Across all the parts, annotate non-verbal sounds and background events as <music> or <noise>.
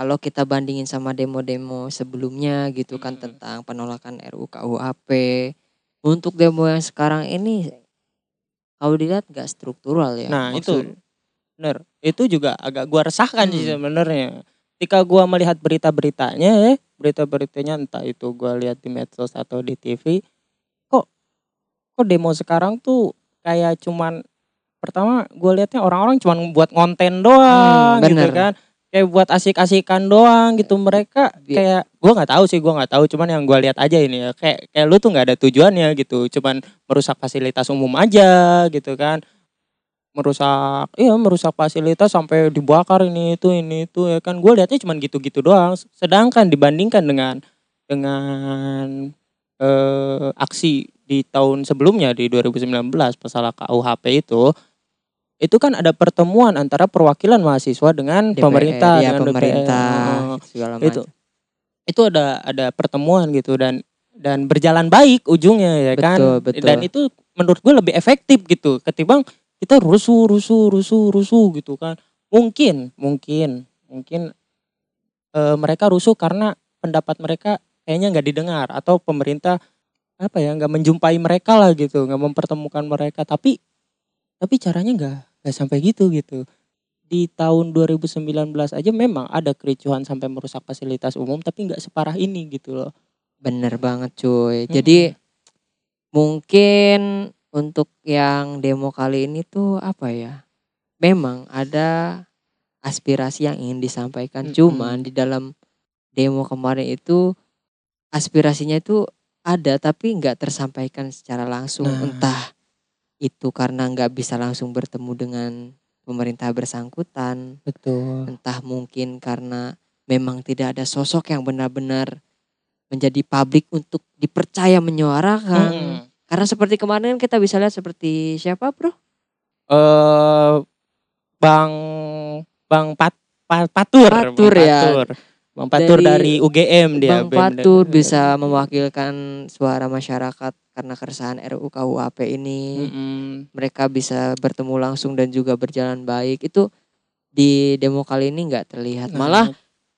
kalau kita bandingin sama demo-demo sebelumnya gitu kan Hmm. tentang penolakan RUU KUHP. Untuk demo yang sekarang ini kalau dilihat nggak struktural ya. Nah, Maksud- itu bener. Itu juga agak gua resahkan sih Hmm. sebenarnya. Ketika gua melihat berita-beritanya ya, berita-beritanya entah itu gua lihat di medsos atau di TV, kok kok demo sekarang tuh kayak cuman pertama gua lihatnya orang-orang cuman buat konten doang Hmm, gitu bener. kan. Kayak buat asik-asikan doang gitu mereka. Bi- kayak gua nggak tahu sih gua nggak tahu. Cuman yang gua lihat aja ini ya kayak kayak lu tuh nggak ada tujuannya gitu. Cuman merusak fasilitas umum aja gitu kan. Merusak iya merusak fasilitas sampai dibakar ini itu ini itu ya kan. Gue lihatnya cuman gitu-gitu doang. Sedangkan dibandingkan dengan dengan eh, aksi di tahun sebelumnya di 2019 masalah KUHP itu itu kan ada pertemuan antara perwakilan mahasiswa dengan DPR, pemerintah ya, dengan DPR. pemerintah Heeh segala itu macam. itu ada ada pertemuan gitu dan dan berjalan baik ujungnya ya kan Betul, betul. dan itu menurut gue lebih efektif gitu ketimbang kita rusuh rusuh rusuh rusuh gitu kan mungkin mungkin mungkin eh, mereka rusuh karena pendapat mereka kayaknya nggak didengar atau pemerintah apa ya nggak menjumpai mereka lah gitu nggak mempertemukan mereka tapi tapi caranya nggak nggak sampai gitu gitu di tahun 2019 aja memang ada kericuhan sampai merusak fasilitas umum tapi nggak separah ini gitu loh Bener banget cuy. Jadi mungkin untuk yang demo kali ini tuh apa ya? Memang ada aspirasi yang ingin disampaikan. Mm-mm. Cuman di dalam demo kemarin itu aspirasinya itu ada tapi nggak tersampaikan secara langsung. Nah. Entah itu karena nggak bisa langsung bertemu dengan pemerintah bersangkutan. betul Entah mungkin karena memang tidak ada sosok yang benar-benar menjadi publik untuk dipercaya menyuarakan. Mm-mm. Karena seperti kemarin kita bisa lihat seperti siapa bro? eh bang bang Pat, Pa- Patur Patur Bang ya. Patur. bang Patur dari, Dari UGM dia Bang BEM. Fatur bisa mewakilkan suara masyarakat karena keresahan RUU KUHP ini. Mm-mm. Mereka bisa bertemu langsung dan juga berjalan baik. Itu di demo kali ini nggak terlihat. Nah, Malah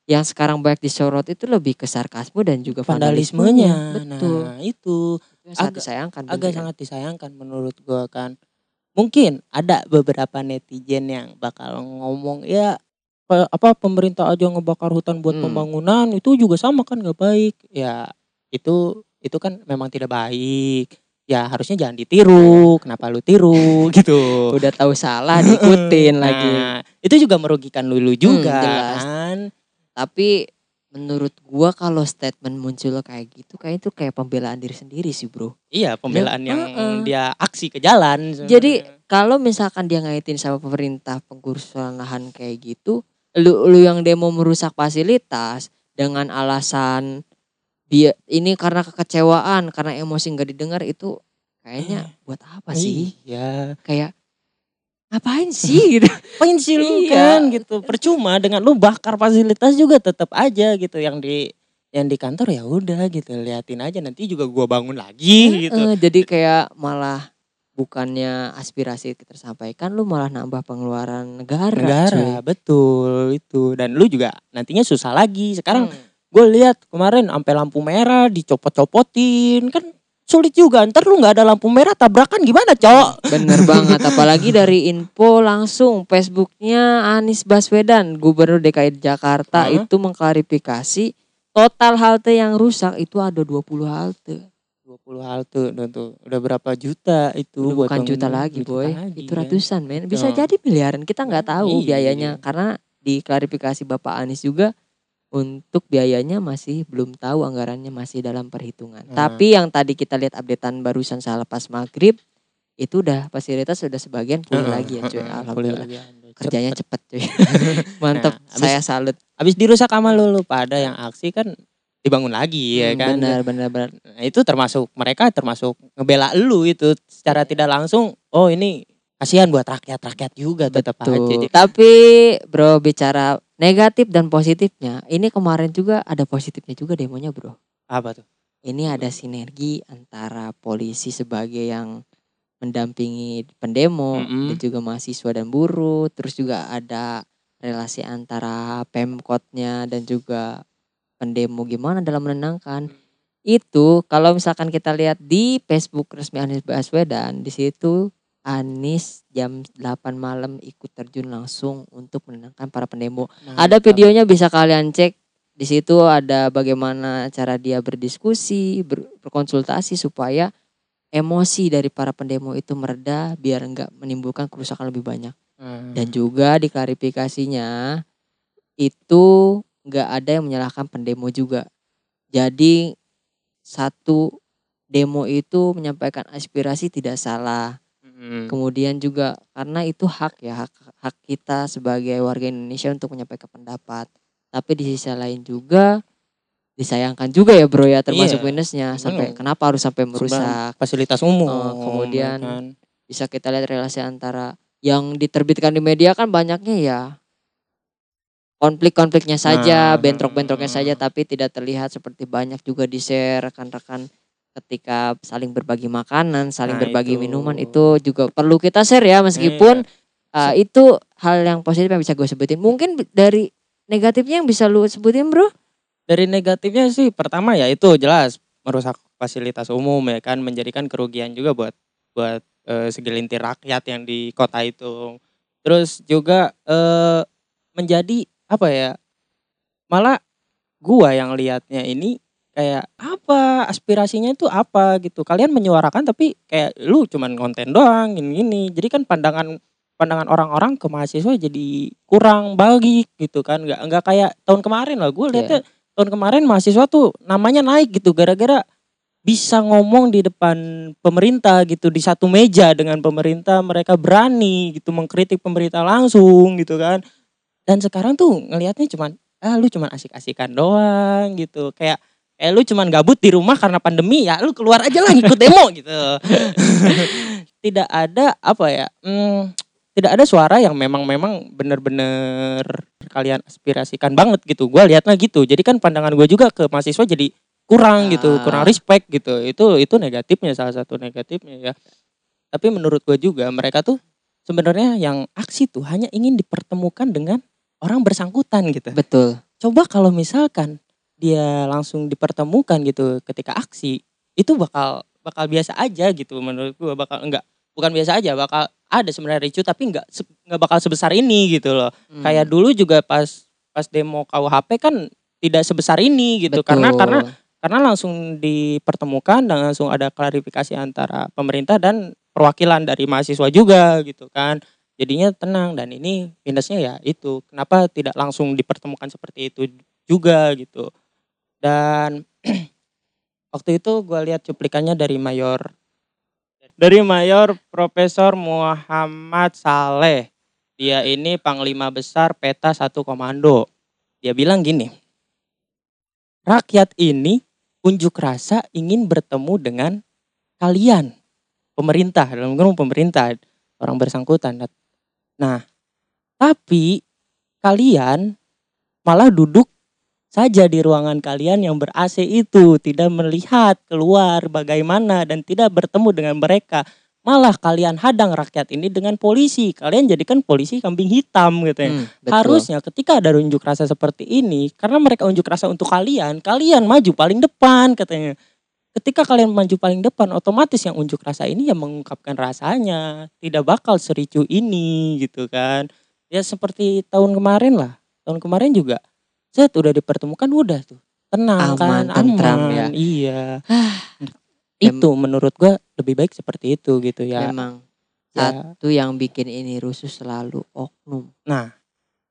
yang sekarang banyak disorot itu lebih ke sarkasme dan juga vandalismenya vandalismenya. Betul. nah itu Itu yang sangat agak- disayangkan. agak tentunya. sangat disayangkan menurut gua kan mungkin ada beberapa netizen yang bakal ngomong ya apa pemerintah aja ngebakar hutan buat Hmm. pembangunan itu juga sama kan nggak baik ya itu itu kan memang tidak baik ya harusnya jangan ditiru kenapa lu tiru <laughs> gitu Udah tahu salah diikutin <laughs> Nah, lagi. itu juga merugikan lu, lu juga jelas. kan Tapi menurut gua kalau statement muncul kayak gitu kayak itu kayak pembelaan diri sendiri sih, Bro. iya pembelaan Ya, yang heeh. dia aksi ke jalan Jadi kalau misalkan dia ngaitin sama pemerintah penggusuran lahan kayak gitu, lu lu yang demo merusak fasilitas dengan alasan dia ini karena kekecewaan, karena emosi nggak didengar itu kayaknya buat apa sih? iya Kayak ngapain sih <laughs> gitu. ngapain sih lu Iya. kan gitu percuma dengan lu bakar fasilitas juga tetap aja gitu yang di yang di kantor ya udah gitu liatin aja nanti juga gua bangun lagi gitu Eh, jadi kayak malah bukannya aspirasi tersampaikan lu malah nambah pengeluaran negara. negara betul itu dan lu juga nantinya susah lagi sekarang Hmm. Gue lihat kemarin sampai lampu merah dicopot-copotin kan sulit juga ntar lu nggak ada lampu merah tabrakan gimana cok Bener banget, apalagi dari info langsung Facebooknya Anies Baswedan, Gubernur DKI Jakarta Hah? itu mengklarifikasi total halte yang rusak itu ada 20 halte. 20 halte udah tuh udah berapa juta itu Udah buat bukan juta lagi Juta boy, lagi, itu kan. ratusan men. Bisa Oh. jadi miliaran, kita nggak tahu Iya. biayanya karena di klarifikasi Bapak Anies juga untuk biayanya masih belum tahu anggarannya masih dalam perhitungan. Hmm. Tapi yang tadi kita lihat updatean barusan selepas maghrib itu udah fasilitas sudah sebagian pulih Heeh, lagi ya cuy. heeh, Alhamdulillah. pulih lagi. Kerjanya Cepet. cepet cuy. <laughs> <laughs> Mantap, Nah, abis- saya salut. Habis dirusak sama lu, lu pada yang aksi kan dibangun lagi ya Hmm, kan. Benar, benar, benar. Nah, itu termasuk mereka termasuk ngebela lu itu secara tidak langsung. Oh ini kasihan buat rakyat-rakyat juga tetap aja. Tuh. Jadi, Tapi bro bicara negatif dan positifnya, ini kemarin juga ada positifnya juga demonya bro. apa tuh? Ini ada sinergi antara polisi sebagai yang mendampingi pendemo Mm-mm. dan juga mahasiswa dan buruh, terus juga ada relasi antara Pemkotnya dan juga pendemo gimana dalam menenangkan. Itu kalau misalkan kita lihat di Facebook resmi Anies Baswedan, di situ Anies jam 8 malam ikut terjun langsung untuk menenangkan para pendemo. Ada Mantap. videonya bisa kalian cek. Di situ ada bagaimana cara dia berdiskusi, ber- berkonsultasi supaya emosi dari para pendemo itu mereda biar enggak menimbulkan kerusakan lebih banyak. Hmm. Dan juga di klarifikasinya itu nggak ada yang menyalahkan pendemo juga. Jadi satu demo itu menyampaikan aspirasi tidak salah. Mm. Kemudian juga karena itu hak ya hak hak kita sebagai warga Indonesia untuk menyampaikan pendapat. Tapi di sisi lain juga disayangkan juga ya bro ya termasuk Iya, minusnya sampai bener. kenapa harus sampai Sebenarnya merusak. fasilitas umum Oh, kemudian ya kan? Bisa kita lihat relasi antara yang diterbitkan di media kan banyaknya ya konflik-konfliknya saja, Nah, bentrok-bentroknya hmm. saja tapi tidak terlihat seperti banyak juga di share rekan-rekan ketika saling berbagi makanan, saling Nah, berbagi itu. minuman itu juga perlu kita share ya meskipun uh, itu hal yang positif yang bisa gue sebutin. Mungkin dari negatifnya yang bisa lu sebutin bro? Dari negatifnya sih pertama ya itu jelas merusak fasilitas umum ya kan menjadikan kerugian juga buat buat eh, segelintir rakyat yang di kota itu. Terus juga eh, menjadi apa ya? Malah gua yang lihatnya ini kayak apa? Aspirasinya itu apa? Gitu. Kalian menyuarakan tapi kayak lu cuman konten doang gini-gini. Jadi kan pandangan pandangan orang-orang ke mahasiswa jadi kurang baik gitu kan. Nggak nggak kayak tahun kemarin lah. Gue lihatnya tahun kemarin mahasiswa tuh namanya naik gitu gara-gara bisa ngomong di depan pemerintah gitu di satu meja dengan pemerintah. Mereka berani gitu mengkritik pemerintah langsung gitu kan. Dan sekarang tuh ngelihatnya cuman ah lu cuman asik-asikan doang gitu. Kayak eh lu cuman gabut di rumah karena pandemi ya lu keluar aja lah ikut demo gitu. <laughs> Tidak ada apa ya hmm, tidak ada suara yang memang memang bener-bener kalian aspirasikan banget gitu. Gue liatnya gitu. Jadi kan pandangan gue juga ke mahasiswa jadi kurang gitu. Ah. kurang respect gitu. Itu itu negatifnya salah satu negatifnya ya. Tapi menurut gue juga mereka tuh sebenarnya yang aksi tuh hanya ingin dipertemukan dengan orang bersangkutan gitu. Betul. coba kalau misalkan dia langsung dipertemukan gitu ketika aksi itu bakal bakal biasa aja gitu menurut gua bakal enggak bukan biasa aja bakal ada sebenarnya ricu tapi enggak enggak bakal sebesar ini gitu loh Hmm. kayak dulu juga pas pas demo KUHP kan tidak sebesar ini gitu karena Betul. karena karena langsung dipertemukan dan langsung ada klarifikasi antara pemerintah dan perwakilan dari mahasiswa juga gitu kan jadinya tenang dan ini minusnya ya itu kenapa tidak langsung dipertemukan seperti itu juga gitu dan <clears throat> waktu itu gue lihat cuplikannya dari mayor. Dari mayor Profesor Muhammad Saleh. Dia ini panglima besar peta satu komando. Dia bilang gini rakyat ini unjuk rasa ingin bertemu dengan kalian. Pemerintah dalam kurung pemerintah orang bersangkutan. Nah tapi kalian malah duduk saja di ruangan kalian yang ber AC itu tidak melihat keluar bagaimana dan tidak bertemu dengan mereka malah kalian hadang rakyat ini dengan polisi kalian jadikan polisi kambing hitam gitu ya Hmm, betul. Harusnya ketika ada unjuk rasa seperti ini, karena mereka unjuk rasa untuk kalian, kalian maju paling depan katanya. Ketika kalian maju paling depan, otomatis yang unjuk rasa ini yang mengungkapkan rasanya, tidak bakal sericu ini gitu kan. Ya seperti tahun kemarin lah. Tahun kemarin juga, set udah dipertemukan udah tuh. Tenang Aman, kan, tentram aman. ya. Iya. <sighs> Itu menurut gua lebih baik seperti itu gitu ya. Memang Ya. satu yang bikin ini rusuh selalu oknum. Nah,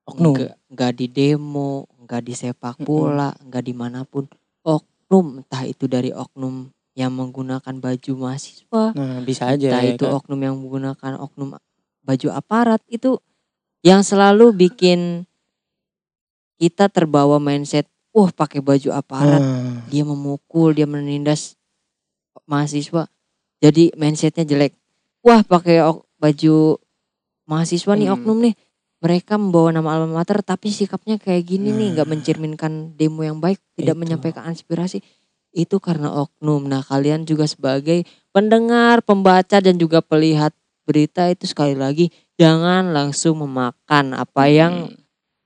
oknum. Nggak, nggak di demo, nggak di sepak bola, nggak di mana pun. Oknum, entah itu dari oknum yang menggunakan baju mahasiswa, Nah, bisa aja entah ya itu kan. oknum yang menggunakan oknum baju aparat itu yang selalu bikin kita terbawa mindset, wah pakai baju aparat, Ah. dia memukul, dia menindas mahasiswa. Jadi mindsetnya jelek. Wah pakai ok- baju mahasiswa nih Hmm. oknum nih. Mereka membawa nama alma mater tapi sikapnya kayak gini nih nggak Nah. mencerminkan demo yang baik, tidak Itu. menyampaikan aspirasi. Itu karena oknum. Nah kalian juga sebagai pendengar, pembaca dan juga pelihat berita itu sekali lagi jangan langsung memakan apa yang Hmm.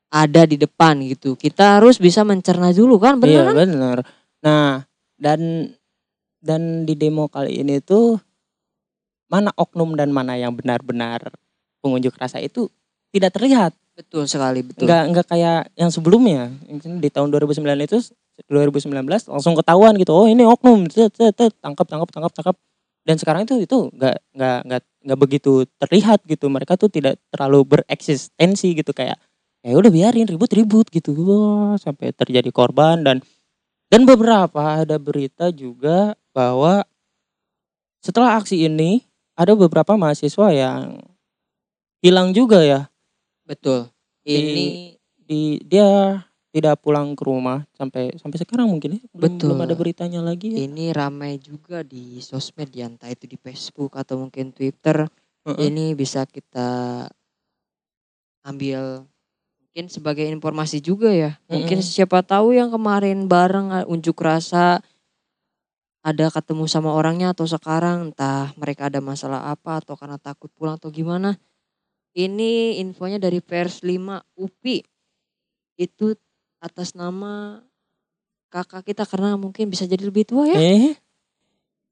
Ada di depan gitu. Kita harus bisa mencerna dulu kan, bener Iya kan? benar. Nah dan dan di demo kali ini tuh mana oknum dan mana yang benar-benar pengunjuk rasa itu tidak terlihat. Betul sekali, betul. Nggak nggak kayak yang sebelumnya. Di tahun 2009 itu 2019 langsung ketahuan gitu. Oh ini oknum, tangkap tangkap tangkap tangkap. Dan sekarang itu itu nggak nggak nggak nggak begitu terlihat gitu. Mereka tuh tidak terlalu bereksistensi gitu kayak ya udah biarin ribut-ribut gitu Wah, sampai terjadi korban dan dan beberapa ada berita juga bahwa setelah aksi ini ada beberapa mahasiswa yang hilang juga ya Betul. Di- Ini di dia tidak pulang ke rumah sampai sampai sekarang mungkin ya belum, Betul. belum ada beritanya lagi ya. ini ramai juga di sosmed ya, entah itu di Facebook atau mungkin Twitter. Heeh. Ini bisa kita ambil mungkin sebagai informasi juga ya. Mungkin Mm-mm. siapa tahu yang kemarin bareng uh, unjuk rasa ada ketemu sama orangnya atau sekarang entah mereka ada masalah apa atau karena takut pulang atau gimana. Ini infonya dari Pers 5 UPI. Itu atas nama kakak kita karena mungkin bisa jadi lebih tua ya. Eh,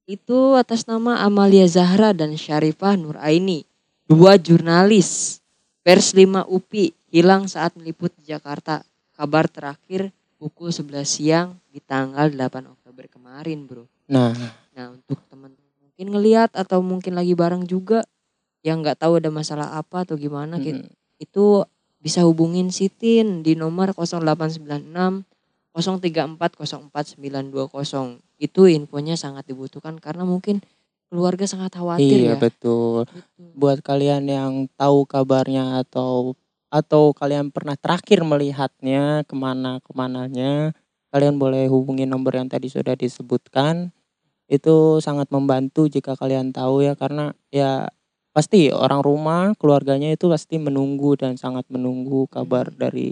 Itu atas nama Amalia Zahra dan Syarifah Nuraini. Dua jurnalis Pers 5 UPI hilang saat meliput di Jakarta. Kabar terakhir pukul 11 siang di tanggal 8 Oktober kemarin bro. nah, Nah untuk teman-teman mungkin ngelihat atau mungkin lagi bareng juga yang nggak tahu ada masalah apa atau gimana gitu, mm, itu bisa hubungin Sitin di nomor 0896 034 04 920. Itu infonya sangat dibutuhkan karena mungkin keluarga sangat khawatir iya ya. betul. Betul. Buat kalian yang tahu kabarnya atau atau kalian pernah terakhir melihatnya ke mana ke mananya, kalian boleh hubungi nomor yang tadi sudah disebutkan. Itu sangat membantu jika kalian tahu ya karena ya pasti orang rumah keluarganya itu pasti menunggu dan sangat menunggu kabar Hmm. dari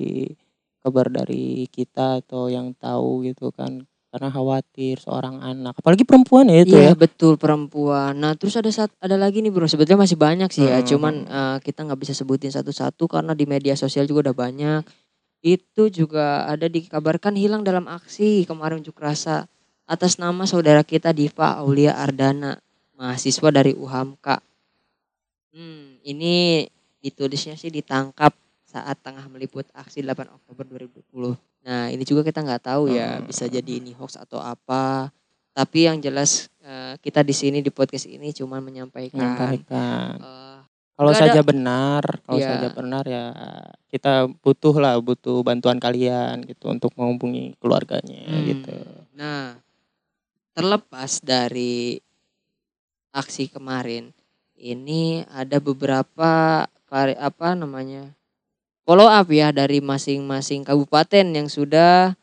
kabar dari kita atau yang tahu gitu kan karena khawatir seorang anak apalagi perempuan ya itu Iya ya betul perempuan. Nah terus ada sat- ada lagi nih bro. Sebetulnya masih banyak sih ya. Hmm. Cuman eh, kita nggak bisa sebutin satu-satu karena di media sosial juga udah banyak. Itu juga ada dikabarkan hilang dalam aksi kemarin unjuk rasa atas nama saudara kita Diva Aulia Ardana, mahasiswa dari UHAMKA. Hmm, ini ditulisnya sih ditangkap saat tengah meliput aksi 8 Oktober 2020. Nah ini juga kita nggak tahu ya Hmm. bisa jadi ini hoax atau apa. Tapi yang jelas eh, kita di sini di podcast ini cuma menyampaikan. menyampaikan eh, kalau Nggak ada- saja benar kalau Iya. saja benar ya kita butuh lah butuh bantuan kalian gitu untuk menghubungi keluarganya Hmm. gitu Nah, terlepas dari aksi kemarin, ini ada beberapa apa namanya follow up ya dari masing-masing kabupaten yang sudah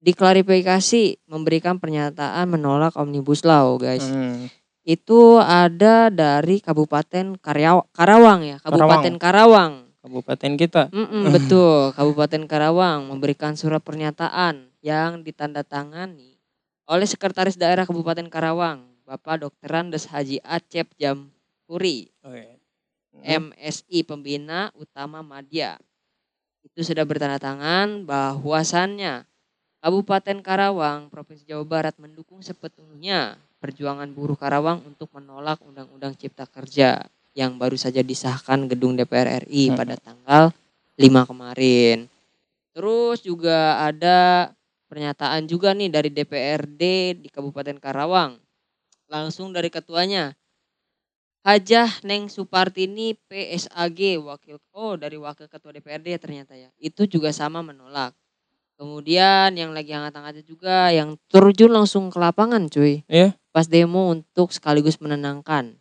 diklarifikasi memberikan pernyataan menolak omnibus law guys. Hmm. Itu ada dari Kabupaten Karyaw- Karawang ya, Kabupaten Karawang. kabupaten kita Mm-mm, <laughs> betul, Kabupaten Karawang memberikan surat pernyataan yang ditandatangani oleh Sekretaris Daerah Kabupaten Karawang, Bapak Dr. Randes Haji Acep Jampuri, Hmm. MSI Pembina Utama Madya. Itu sudah bertanda tangan bahwasannya Kabupaten Karawang, Provinsi Jawa Barat mendukung sepenuhnya perjuangan buruh Karawang untuk menolak Undang-Undang Cipta Kerja yang baru saja disahkan gedung DPR RI Hmm. pada tanggal 5 kemarin. Terus juga ada pernyataan juga nih dari DPRD di Kabupaten Karawang. Langsung dari ketuanya. Hajah Neng Supartini PSAG wakil oh dari wakil ketua DPRD ya ternyata ya. Itu juga sama menolak. Kemudian yang lagi hangat-hangatnya juga yang terjun langsung ke lapangan cuy. Iya. Pas demo untuk sekaligus menenangkan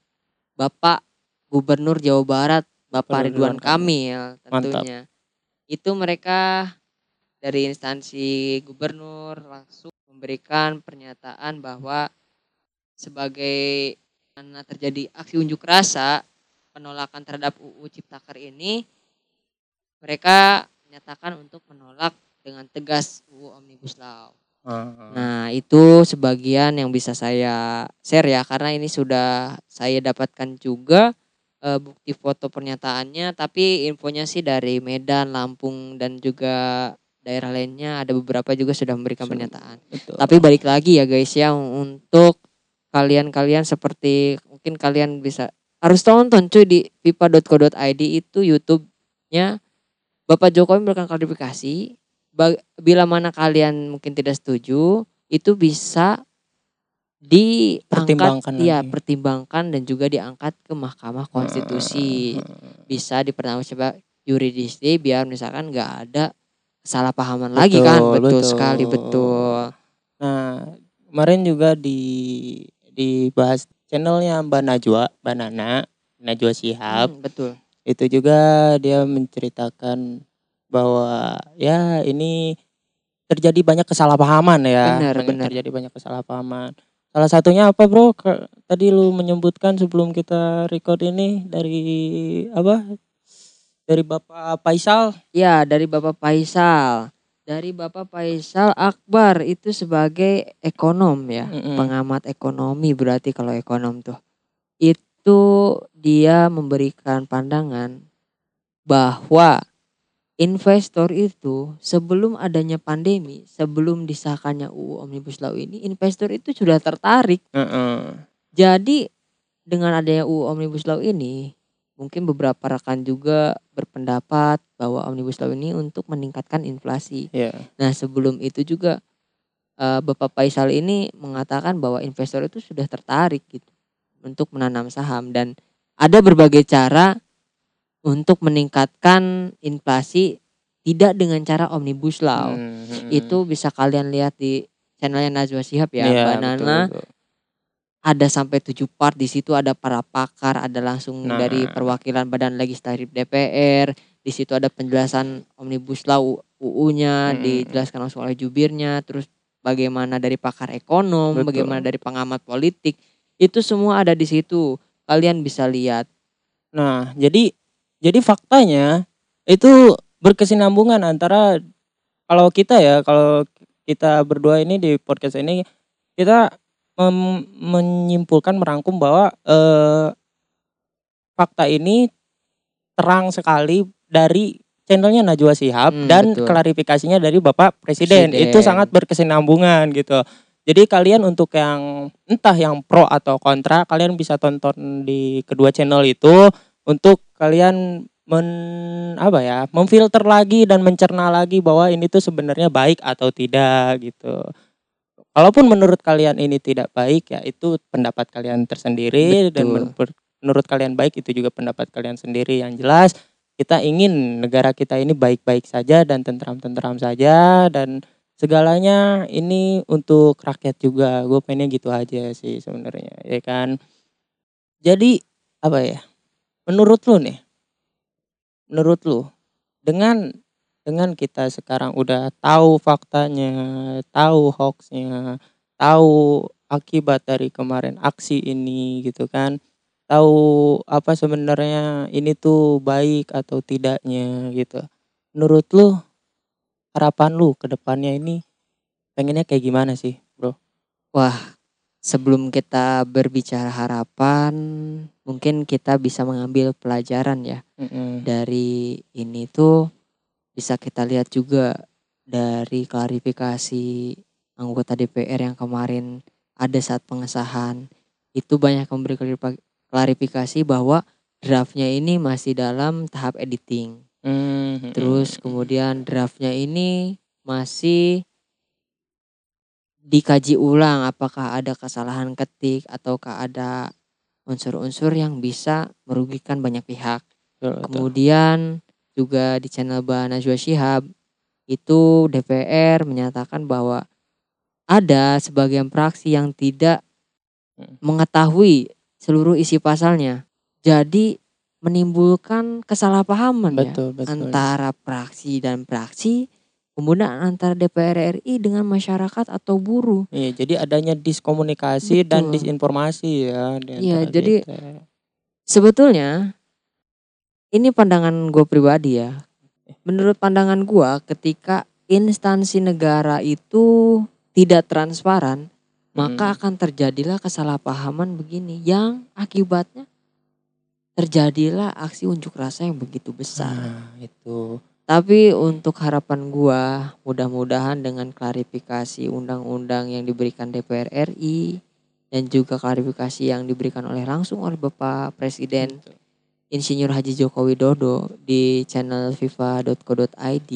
Bapak Gubernur Jawa Barat Bapak Ridwan Kamil Mantap. tentunya. Itu mereka dari instansi gubernur langsung memberikan pernyataan bahwa sebagai karena terjadi aksi unjuk rasa penolakan terhadap UU Ciptaker ini mereka menyatakan untuk menolak dengan tegas UU Omnibus Law. Ah. Nah, itu sebagian yang bisa saya share ya karena ini sudah saya dapatkan juga eh, bukti foto pernyataannya tapi infonya sih dari Medan, Lampung dan juga daerah lainnya ada beberapa juga sudah memberikan pernyataan. Betul. Tapi balik lagi ya guys ya untuk kalian-kalian seperti mungkin kalian bisa harus tonton cuy di pipa.co.id itu YouTube-nya Bapak Jokowi memberikan klarifikasi bila mana kalian mungkin tidak setuju itu bisa diangkat Pertimbangkan ya lagi. pertimbangkan dan juga diangkat ke Mahkamah Konstitusi Hmm. bisa dipertanggungjawab yuridisnya biar misalkan nggak ada kesalahpahaman lagi kan Betul, betul, betul. sekali betul Nah, kemarin juga di dibahas channelnya Mbak Najwa, Mbak Nana, Najwa Shihab. Hmm, betul Itu juga dia menceritakan bahwa ya ini terjadi banyak kesalahpahaman ya. Benar, benar. Terjadi banyak kesalahpahaman. Salah satunya apa, Bro? Ke- Tadi lu menyebutkan sebelum kita record ini dari apa? Dari Bapak Faisal. Ya, dari Bapak Faisal. Dari Bapak Faisal Akbar itu sebagai ekonom ya, Mm-mm. pengamat ekonomi berarti kalau ekonom tuh. Itu dia memberikan pandangan bahwa investor itu sebelum adanya pandemi, sebelum disahkannya UU Omnibus Law ini, investor itu sudah tertarik. Heeh. Jadi dengan adanya UU Omnibus Law ini, mungkin beberapa rekan juga berpendapat bahwa Omnibus Law ini untuk meningkatkan inflasi. Ya. Nah sebelum itu juga eh, Bapak Faisal ini mengatakan bahwa investor itu sudah tertarik gitu untuk menanam saham dan ada berbagai cara untuk meningkatkan inflasi tidak dengan cara Omnibus Law. Hmm, hmm. Itu bisa kalian lihat di channelnya Najwa Shihab ya, Iya, Mbak betul, Nana betul. Ada sampai tujuh part di situ ada para pakar ada langsung Nah. dari perwakilan badan legislatif DPR di situ ada penjelasan omnibus law UU-nya Hmm. dijelaskan langsung oleh jubirnya terus bagaimana dari pakar ekonom Betul. bagaimana dari pengamat politik itu semua ada di situ kalian bisa lihat Nah, jadi jadi faktanya itu berkesinambungan antara kalau kita ya, kalau kita berdua ini di podcast ini kita menyimpulkan merangkum bahwa eh, fakta ini terang sekali dari channelnya Najwa Shihab Hmm, dan betul. klarifikasinya dari Bapak Presiden. Presiden. Itu sangat berkesinambungan gitu. Jadi kalian untuk yang entah yang pro atau kontra, kalian bisa tonton di kedua channel itu untuk kalian men apa ya memfilter lagi dan mencerna lagi bahwa ini tuh sebenarnya baik atau tidak gitu. Kalaupun menurut kalian ini tidak baik ya itu pendapat kalian tersendiri dan Betul. menurut, menurut kalian baik itu juga pendapat kalian sendiri. Yang jelas kita ingin negara kita ini baik-baik saja dan tentram-tentram saja dan segalanya ini untuk rakyat juga. Gue pengennya gitu aja sih sebenarnya ya kan? Jadi apa ya? Menurut lu nih menurut lu dengan dengan kita sekarang udah tahu faktanya tahu hoaxnya tahu akibat dari kemarin aksi ini gitu kan tahu apa sebenarnya ini tuh baik atau tidaknya gitu. Menurut lu harapan lu ke depannya ini pengennya kayak gimana sih bro? Wah sebelum kita berbicara harapan mungkin kita bisa mengambil pelajaran ya. Mm-mm. dari ini tuh bisa kita lihat juga dari klarifikasi anggota DPR yang kemarin ada saat pengesahan itu banyak memberi klarifikasi bahwa draftnya ini masih dalam tahap editing Mm-mm. terus kemudian draftnya ini masih dikaji ulang apakah ada kesalahan ketik ataukah ada unsur-unsur yang bisa merugikan banyak pihak betul. Kemudian juga di channel Mbak Najwa Shihab itu DPR menyatakan bahwa ada sebagian praksi yang tidak Hmm. mengetahui seluruh isi pasalnya. Jadi menimbulkan kesalahpahaman ya betul betul antara praksi dan praksi, kemudian antara DPR RI dengan masyarakat atau buruh. Iya, jadi adanya diskomunikasi dan Betul. disinformasi ya. di Iya, jadi- kita. Sebetulnya ini pandangan gue pribadi ya. Menurut pandangan gue, ketika instansi negara itu tidak transparan, maka Mm. akan terjadilah kesalahpahaman begini yang akibatnya terjadilah aksi unjuk rasa yang begitu besar. Nah, itu. Tapi untuk harapan gua mudah-mudahan dengan klarifikasi undang-undang yang diberikan DPR RI dan juga klarifikasi yang diberikan oleh langsung oleh Bapak Presiden Betul. Insinyur Haji Joko Widodo di channel fifa.co.id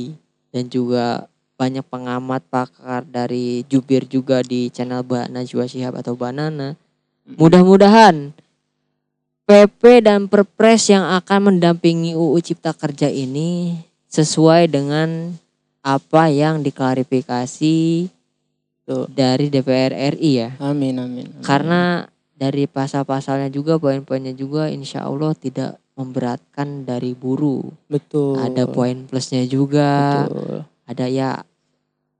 dan juga banyak pengamat pakar dari jubir juga di channel Mbak Najwa Shihab atau Banana. Mudah-mudahan PP dan Perpres yang akan mendampingi UU Cipta Kerja ini sesuai dengan apa yang diklarifikasi Tuh. dari DPR RI ya. Amin, amin. amin. Karena dari pasal-pasalnya juga poin-poinnya juga insya Allah tidak memberatkan dari buruh. betul. Ada poin plusnya juga. Betul. Ada ya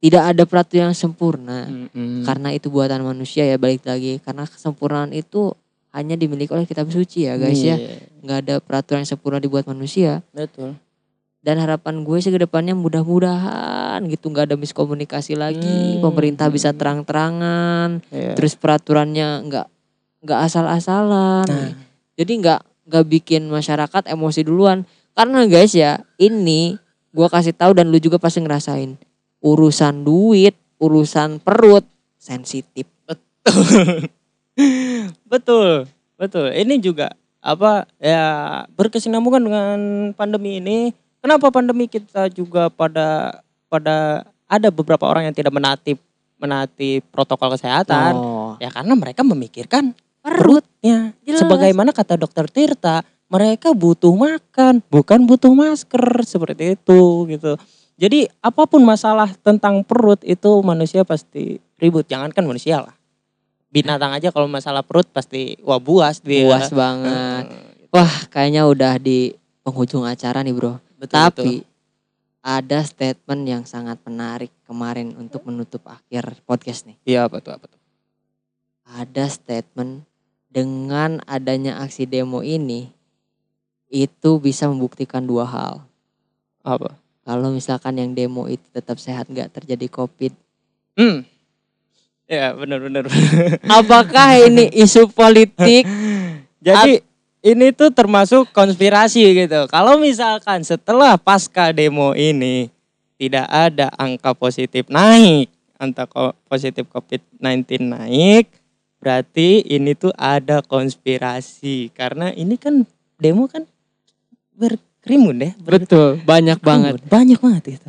tidak ada peraturan yang sempurna. Mm-mm. Karena itu buatan manusia ya balik lagi. Karena kesempurnaan itu hanya dimiliki oleh kitab suci ya guys ya. Iya, Nggak ada peraturan yang sempurna dibuat manusia. Betul. Dan harapan gue sih ke depannya mudah-mudahan gitu nggak ada miskomunikasi lagi. Hmm. Pemerintah bisa terang-terangan. Iya. Terus peraturannya nggak nggak asal-asalan. Nah. Jadi nggak nggak bikin masyarakat emosi duluan. Karena guys ya ini gua kasih tahu dan lu juga pasti ngerasain urusan duit, urusan perut sensitif. <laughs> betul, betul. Ini juga apa ya berkesinambungan dengan pandemi ini. Kenapa pandemi kita juga pada pada ada beberapa orang yang tidak menaati menaati protokol kesehatan Oh, ya karena mereka memikirkan. Perutnya. Jelas. Sebagaimana kata dokter Tirta, mereka butuh makan, bukan butuh masker seperti itu gitu. Jadi apa pun masalah tentang perut itu manusia pasti ribut. Jangankan manusia lah. Binatang aja kalau masalah perut pasti wah buas dia. Puas banget. Hmm, Wah, kayaknya udah di penghujung acara nih, Bro. betul, Tapi betul. ada statement yang sangat menarik kemarin untuk menutup akhir podcast nih. Iya apa tuh apa tuh? ada statement dengan adanya aksi demo ini itu bisa membuktikan dua hal. Apa? Kalau misalkan yang demo itu tetap sehat nggak terjadi covid. Hmm. Ya benar benar. <laughs> Apakah ini isu politik? <laughs> Jadi ini tuh termasuk konspirasi gitu. Kalau misalkan setelah pasca demo ini tidak ada angka positif naik, angka positif COVID-19 naik, berarti ini tuh ada konspirasi. Karena ini kan demo kan berkerimun ya. ber- Betul, banyak banget. Banyak banget gitu.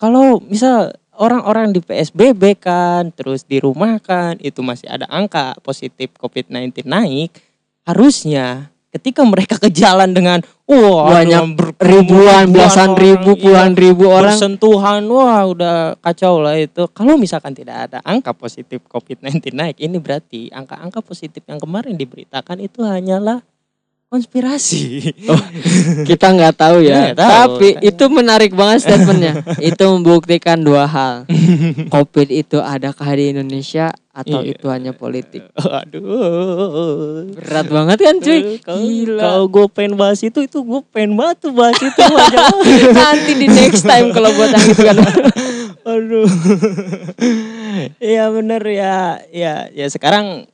Kalau misal orang-orang di PSBB kan, terus dirumahkan, itu masih ada angka positif COVID-19 naik, harusnya ketika mereka ke jalan dengan wah Banyak Ribuan, belasan orang, ribu, iya, puluhan ribu orang. bersentuhan, wah udah kacau lah itu. Kalau misalkan tidak ada angka positif COVID-19 naik, ini berarti angka-angka positif yang kemarin diberitakan itu hanyalah konspirasi. <laughs> Kita nggak tahu ya. Nggak tahu. Tapi itu menarik banget statementnya. <laughs> itu membuktikan dua hal. <laughs> Covid itu adakah di Indonesia atau Iya. itu hanya politik? Aduh. Berat banget kan cuy? Kalau Gila. kalau gue pengen bahas itu, itu gue pengen banget tuh bahas itu. Nanti di next time kalau buat yang itu kan. Aduh. Iya bener ya. Ya ya sekarang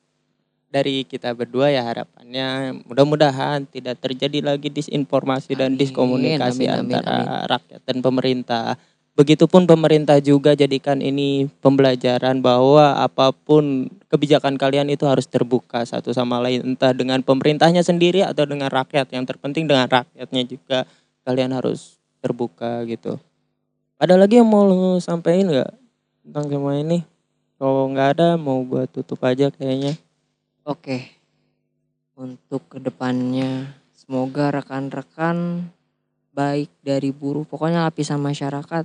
dari kita berdua ya harapannya mudah-mudahan tidak terjadi lagi disinformasi dan Amin, diskomunikasi amin, amin, antara rakyat dan pemerintah. Begitupun pemerintah juga jadikan ini pembelajaran bahwa apa pun kebijakan kalian itu harus terbuka satu sama lain entah dengan pemerintahnya sendiri atau dengan rakyat. Yang terpenting dengan rakyatnya juga kalian harus terbuka gitu. Ada lagi yang mau lu sampaikan nggak tentang semua ini? Kalau nggak ada mau gua tutup aja kayaknya. Oke. Untuk ke depannya semoga rekan-rekan baik dari buruh pokoknya lapisan masyarakat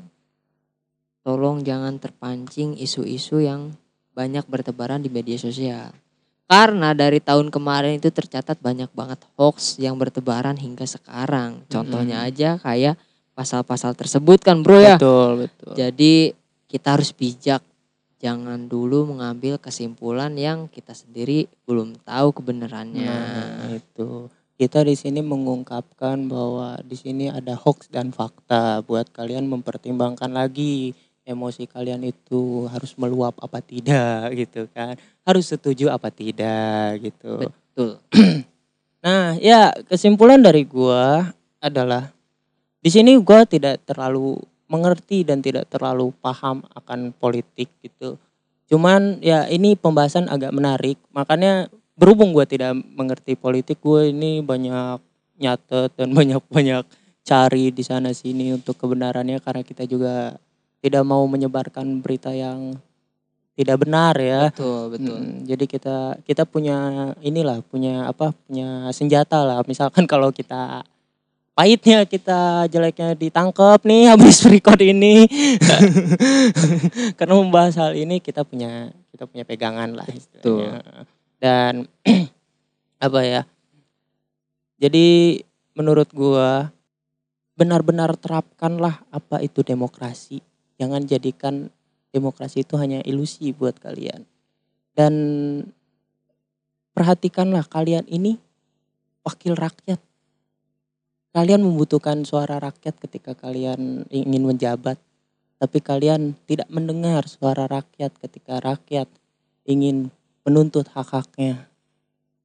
tolong jangan terpancing isu-isu yang banyak bertebaran di media sosial. Karena dari tahun kemarin itu tercatat banyak banget hoax yang bertebaran hingga sekarang. Contohnya aja kayak pasal-pasal tersebut kan bro ya. Betul betul. Jadi kita harus bijak. Jangan dulu mengambil kesimpulan yang kita sendiri belum tahu kebenarannya. Nah itu kita di sini mengungkapkan bahwa di sini ada hoax dan fakta buat kalian mempertimbangkan lagi emosi kalian itu harus meluap apa tidak gitu kan harus setuju apa tidak gitu Betul. <clears throat> Nah, ya kesimpulan dari gua adalah di sini gua tidak terlalu mengerti dan tidak terlalu paham akan politik gitu. Cuman ya ini pembahasan agak menarik, makanya berhubung gua tidak mengerti politik, gue ini banyak nyatet dan <laughs> banyak-banyak cari di sana sini untuk kebenarannya karena kita juga tidak mau menyebarkan berita yang tidak benar ya. Betul, betul. Mm, jadi kita kita punya inilah punya apa punya senjata lah. Misalkan <laughs> kalau kita pahitnya kita jeleknya ditangkap nih <laughs> habis record ini. <laughs> Karena membahas hal ini kita punya kita punya pegangan lah istilahnya. Dan <clears throat> apa ya? Jadi menurut gua benar-benar terapkanlah apa itu demokrasi. Jangan jadikan demokrasi itu hanya ilusi buat kalian. Dan perhatikanlah kalian ini wakil rakyat. Kalian membutuhkan suara rakyat ketika kalian ingin menjabat. Tapi kalian tidak mendengar suara rakyat ketika rakyat ingin menuntut hak-haknya.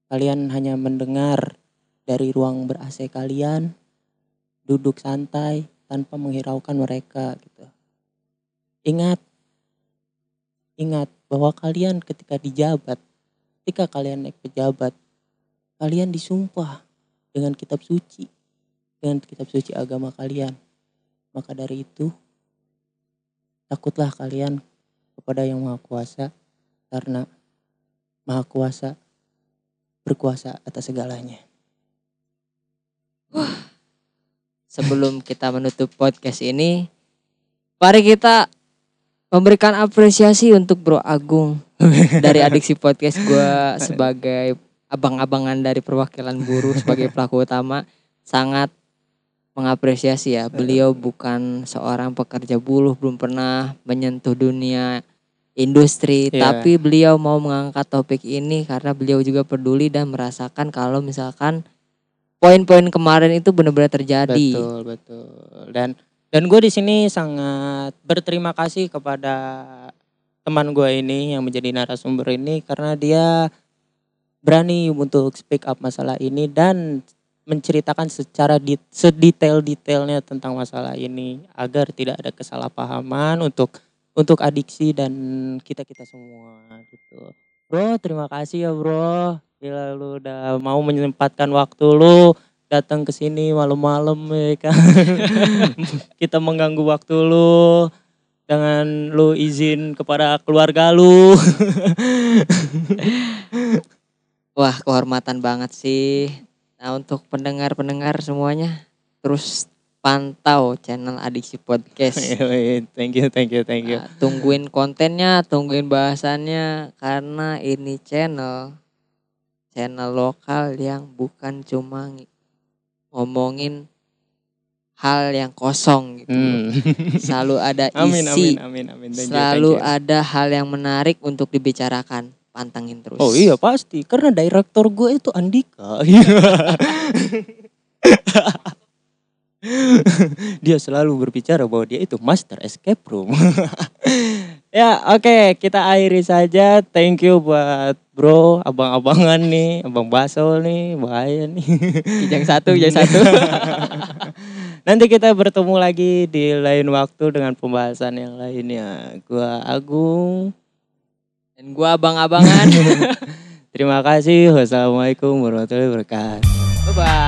Kalian hanya mendengar dari ruang ber-AC kalian, duduk santai tanpa menghiraukan mereka gitu. Ingat, Ingat bahwa kalian ketika dijabat, ketika kalian naik pejabat, kalian disumpah dengan kitab suci, dengan kitab suci agama kalian. Maka dari itu, takutlah kalian kepada yang maha kuasa, karena maha kuasa berkuasa atas segalanya. Sebelum kita menutup podcast ini, mari kita memberikan apresiasi untuk Bro Agung dari Adiksi Podcast gue sebagai abang-abangan dari perwakilan buruh sebagai pelaku utama sangat mengapresiasi ya. Beliau bukan seorang pekerja buruh, belum pernah menyentuh dunia industri, Iya. tapi beliau mau mengangkat topik ini karena beliau juga peduli dan merasakan kalau misalkan poin-poin kemarin itu benar-benar terjadi. Betul, betul. Dan dan gue di sini sangat berterima kasih kepada teman gue ini yang menjadi narasumber ini karena dia berani untuk speak up masalah ini dan menceritakan secara di, sedetail-detailnya tentang masalah ini agar tidak ada kesalahpahaman untuk untuk adiksi dan kita kita semua gitu. Bro, terima kasih ya bro. Gila lu udah mau menyempatkan waktu lu datang ke sini malam-malam ya kan. <laughs> kita mengganggu waktu lu dengan lu izin kepada keluarga lu. Wah, kehormatan banget sih. Nah, untuk pendengar-pendengar semuanya terus pantau channel Adiksi Podcast. <laughs> thank you, thank you, thank you. Nah, tungguin kontennya, tungguin bahasannya karena ini channel channel lokal yang bukan cuma ng- ngomongin hal yang kosong gitu. Hmm. <laughs> Selalu ada amin, isi, amin, amin, amin. Thank you, selalu thank you. ada hal yang menarik untuk dibicarakan. Pantengin terus. Oh iya pasti, karena direktur gue itu Andika. <laughs> dia selalu berbicara bahwa dia itu master escape room. <laughs> ya oke kita akhiri saja. Thank you buat bro, abang-abangan nih, abang Basol nih, bahaya nih. Kijang satu, kijang satu. <laughs> Nanti kita bertemu lagi di lain waktu dengan pembahasan yang lainnya. Gua Agung. Dan gua abang-abangan. <laughs> <laughs> Terima kasih. Wassalamualaikum warahmatullahi wabarakatuh. Bye-bye.